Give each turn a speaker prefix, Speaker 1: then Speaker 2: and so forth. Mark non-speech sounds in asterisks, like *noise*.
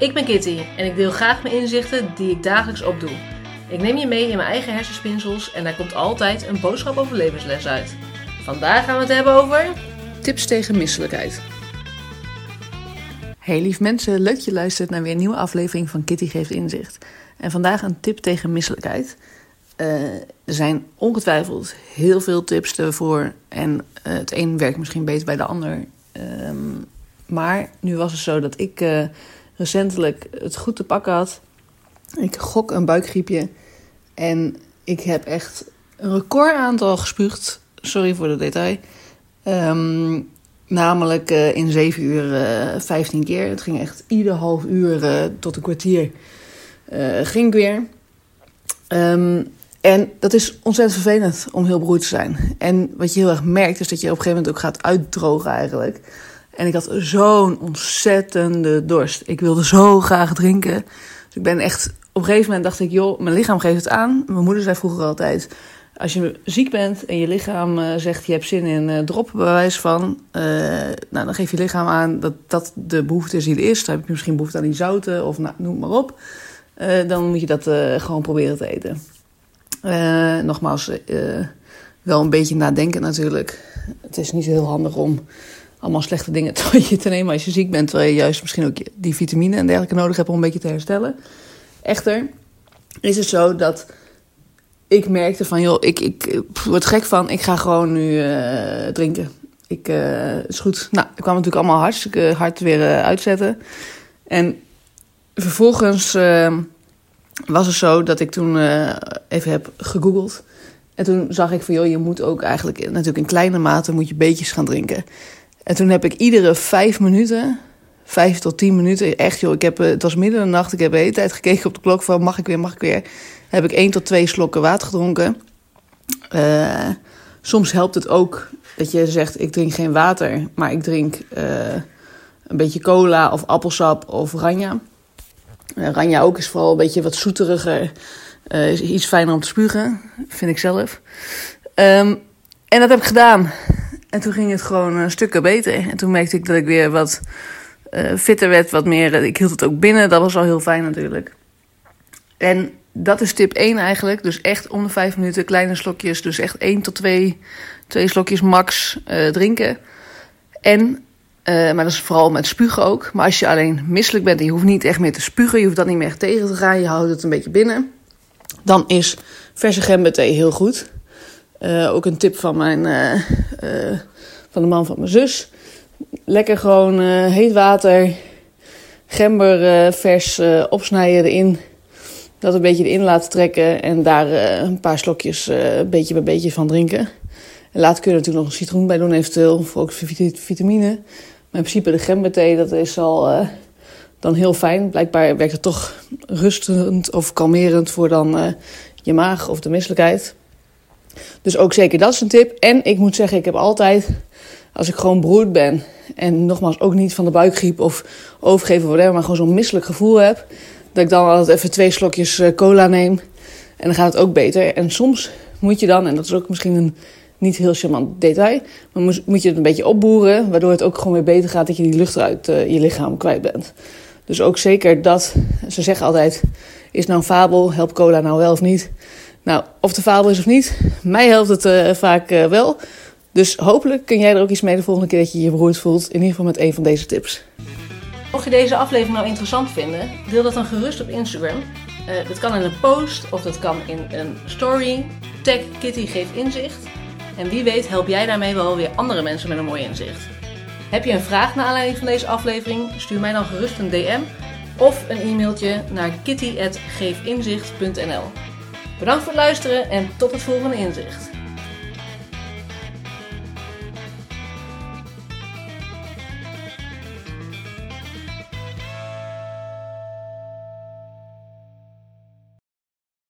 Speaker 1: Ik ben Kitty en ik deel graag mijn inzichten die ik dagelijks opdoe. Ik neem je mee in mijn eigen hersenspinsels en daar komt altijd een boodschap over levensles uit. Vandaag gaan we het hebben over tips tegen misselijkheid.
Speaker 2: Hey lief mensen, leuk je luistert naar weer een nieuwe aflevering van Kitty Geeft Inzicht. En vandaag een tip tegen misselijkheid. Uh, er zijn ongetwijfeld heel veel tips ervoor en uh, het een werkt misschien beter bij de ander. Um, maar nu was het zo dat ik uh, recentelijk het goed te pakken had. Ik gok een buikgriepje en ik heb echt een record aantal gespuugd. Sorry voor de detail. Um, namelijk uh, in 7 uur uh, 15 keer. Het ging echt ieder half uur uh, tot een kwartier ging ik weer. Um, en dat is ontzettend vervelend om heel beroerd te zijn. En wat je heel erg merkt is dat je op een gegeven moment ook gaat uitdrogen eigenlijk. En ik had zo'n ontzettende dorst. Ik wilde zo graag drinken. Dus ik ben echt... Op een gegeven moment dacht ik, joh, mijn lichaam geeft het aan. Mijn moeder zei vroeger altijd... Als je ziek bent en je lichaam uh, zegt je hebt zin in droppen bewijs van, uh, nou, dan geef je lichaam aan dat dat de behoefte is die er is. Dan heb je misschien behoefte aan die zouten of nou, noem maar op. dan moet je dat gewoon proberen te eten. nogmaals, wel een beetje nadenken natuurlijk. Het is niet heel handig om allemaal slechte dingen *laughs* te nemen als je ziek bent. Terwijl je juist misschien ook die vitamine en dergelijke nodig hebt om een beetje te herstellen. Echter is het zo dat ik merkte van, joh, ik, ik word gek van, ik ga gewoon nu uh, drinken. Ik, uh, is goed. Nou, ik kwam natuurlijk allemaal hartstikke hard weer uitzetten. En vervolgens was het zo dat ik toen even heb gegoogeld. En toen zag ik van, joh, je moet ook eigenlijk natuurlijk in kleine mate moet je beetjes gaan drinken. En toen heb ik iedere vijf minuten, vijf tot tien minuten, echt joh, ik heb, het was midden de nacht, ik heb de hele tijd gekeken op de klok van mag ik weer, mag ik weer. Heb ik één tot twee slokken water gedronken. Uh, soms helpt het ook dat je zegt ik drink geen water, maar ik drink uh, een beetje cola of appelsap of ranja. Uh, ranja ook is vooral een beetje wat zoeteriger, is iets fijner om te spugen, vind ik zelf. Um, en dat heb ik gedaan. En toen ging het gewoon een stukken beter. En toen merkte ik dat ik weer wat uh, fitter werd, wat meer. Ik hield het ook binnen, dat was al heel fijn natuurlijk. En dat is tip 1 eigenlijk. Dus echt om de 5 minuten kleine slokjes. Dus echt 1 tot 2, 2 slokjes max drinken. En, maar dat is vooral met spugen ook. Maar als je alleen misselijk bent en je hoeft niet echt meer te spugen, je hoeft dat niet meer tegen te gaan, je houdt het een beetje binnen. Dan is verse gemberthee heel goed. Uh, ook een tip van, mijn, uh, uh, van de man van mijn zus. Lekker gewoon heet water, gember vers opsnijden erin. Dat een beetje erin laten trekken en daar een paar slokjes beetje bij beetje van drinken. En later kun je er natuurlijk nog een citroen bij doen eventueel, voor ook vitamine. Maar in principe de gemberthee, dat is al dan heel fijn. Blijkbaar werkt het toch rustend of kalmerend voor dan je maag of de misselijkheid. Dus ook zeker dat is een tip. En ik moet zeggen, ik heb altijd, als ik gewoon beroerd ben... en nogmaals ook niet van de buikgriep of overgeven whatever... maar gewoon zo'n misselijk gevoel heb... dat ik dan altijd even twee slokjes eh, cola neem. En dan gaat het ook beter. En soms moet je dan, en dat is ook misschien een niet heel charmant detail... maar moet je het een beetje opboeren... waardoor het ook gewoon weer beter gaat dat je die lucht uit uh, je lichaam kwijt bent. Dus ook zeker dat, ze zeggen altijd... is nou een fabel, helpt cola nou wel of niet... Nou, of de fabel is of niet, mij helpt het uh, vaak uh, wel. Dus hopelijk kun jij er ook iets mee de volgende keer dat je je beroerd voelt. In ieder geval met een van deze tips.
Speaker 1: Mocht je deze aflevering nou interessant vinden, deel dat dan gerust op Instagram. Uh, dat kan in een post of dat kan in een story. Tag Kitty geeft inzicht. En wie weet help jij daarmee wel weer andere mensen met een mooi inzicht. Heb je een vraag naar aanleiding van deze aflevering? Stuur mij dan gerust een DM of een e-mailtje naar kitty.geefinzicht.nl Bedankt voor het luisteren en tot het volgende inzicht.